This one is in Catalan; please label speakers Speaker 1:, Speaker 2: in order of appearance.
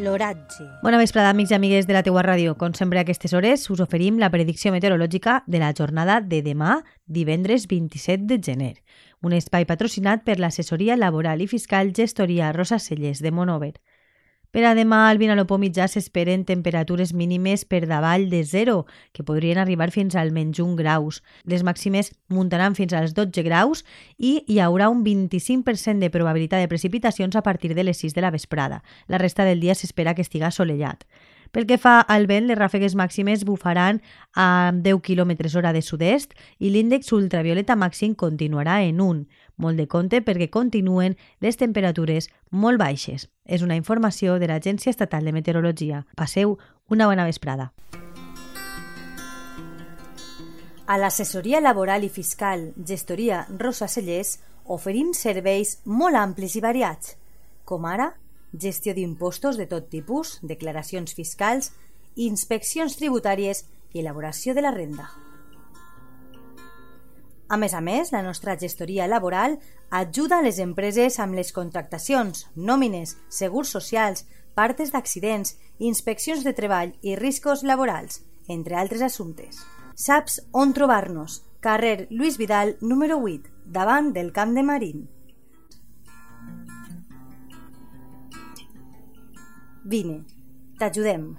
Speaker 1: L'oratge.
Speaker 2: Bona vesprada, amics i amigues de la teua ràdio. Com sempre a aquestes hores us oferim la predicció meteorològica de la jornada de demà, divendres 27 de gener. Un espai patrocinat per l'assessoria laboral i fiscal gestoria Rosa Celles de Monover. Per a demà, al Vinalopó mitjà s'esperen temperatures mínimes per davall de 0, que podrien arribar fins al menys 1 graus. Les màximes muntaran fins als 12 graus i hi haurà un 25% de probabilitat de precipitacions a partir de les 6 de la vesprada. La resta del dia s'espera que estiga assolellat. Pel que fa al vent, les ràfegues màximes bufaran a 10 km hora de sud-est i l'índex ultravioleta màxim continuarà en 1. Molt de compte perquè continuen les temperatures molt baixes. És una informació de l'Agència Estatal de Meteorologia. Passeu una bona vesprada.
Speaker 1: A l'assessoria laboral i fiscal Gestoria Rosa Cellers oferim serveis molt amplis i variats, com ara gestió d'impostos de tot tipus, declaracions fiscals, inspeccions tributàries i elaboració de la renda. A més a més, la nostra gestoria laboral ajuda les empreses amb les contractacions, nòmines, segurs socials, partes d'accidents, inspeccions de treball i riscos laborals, entre altres assumptes. Saps on trobar-nos? Carrer Lluís Vidal, número 8, davant del Camp de Marín. Vine, t'ajudem.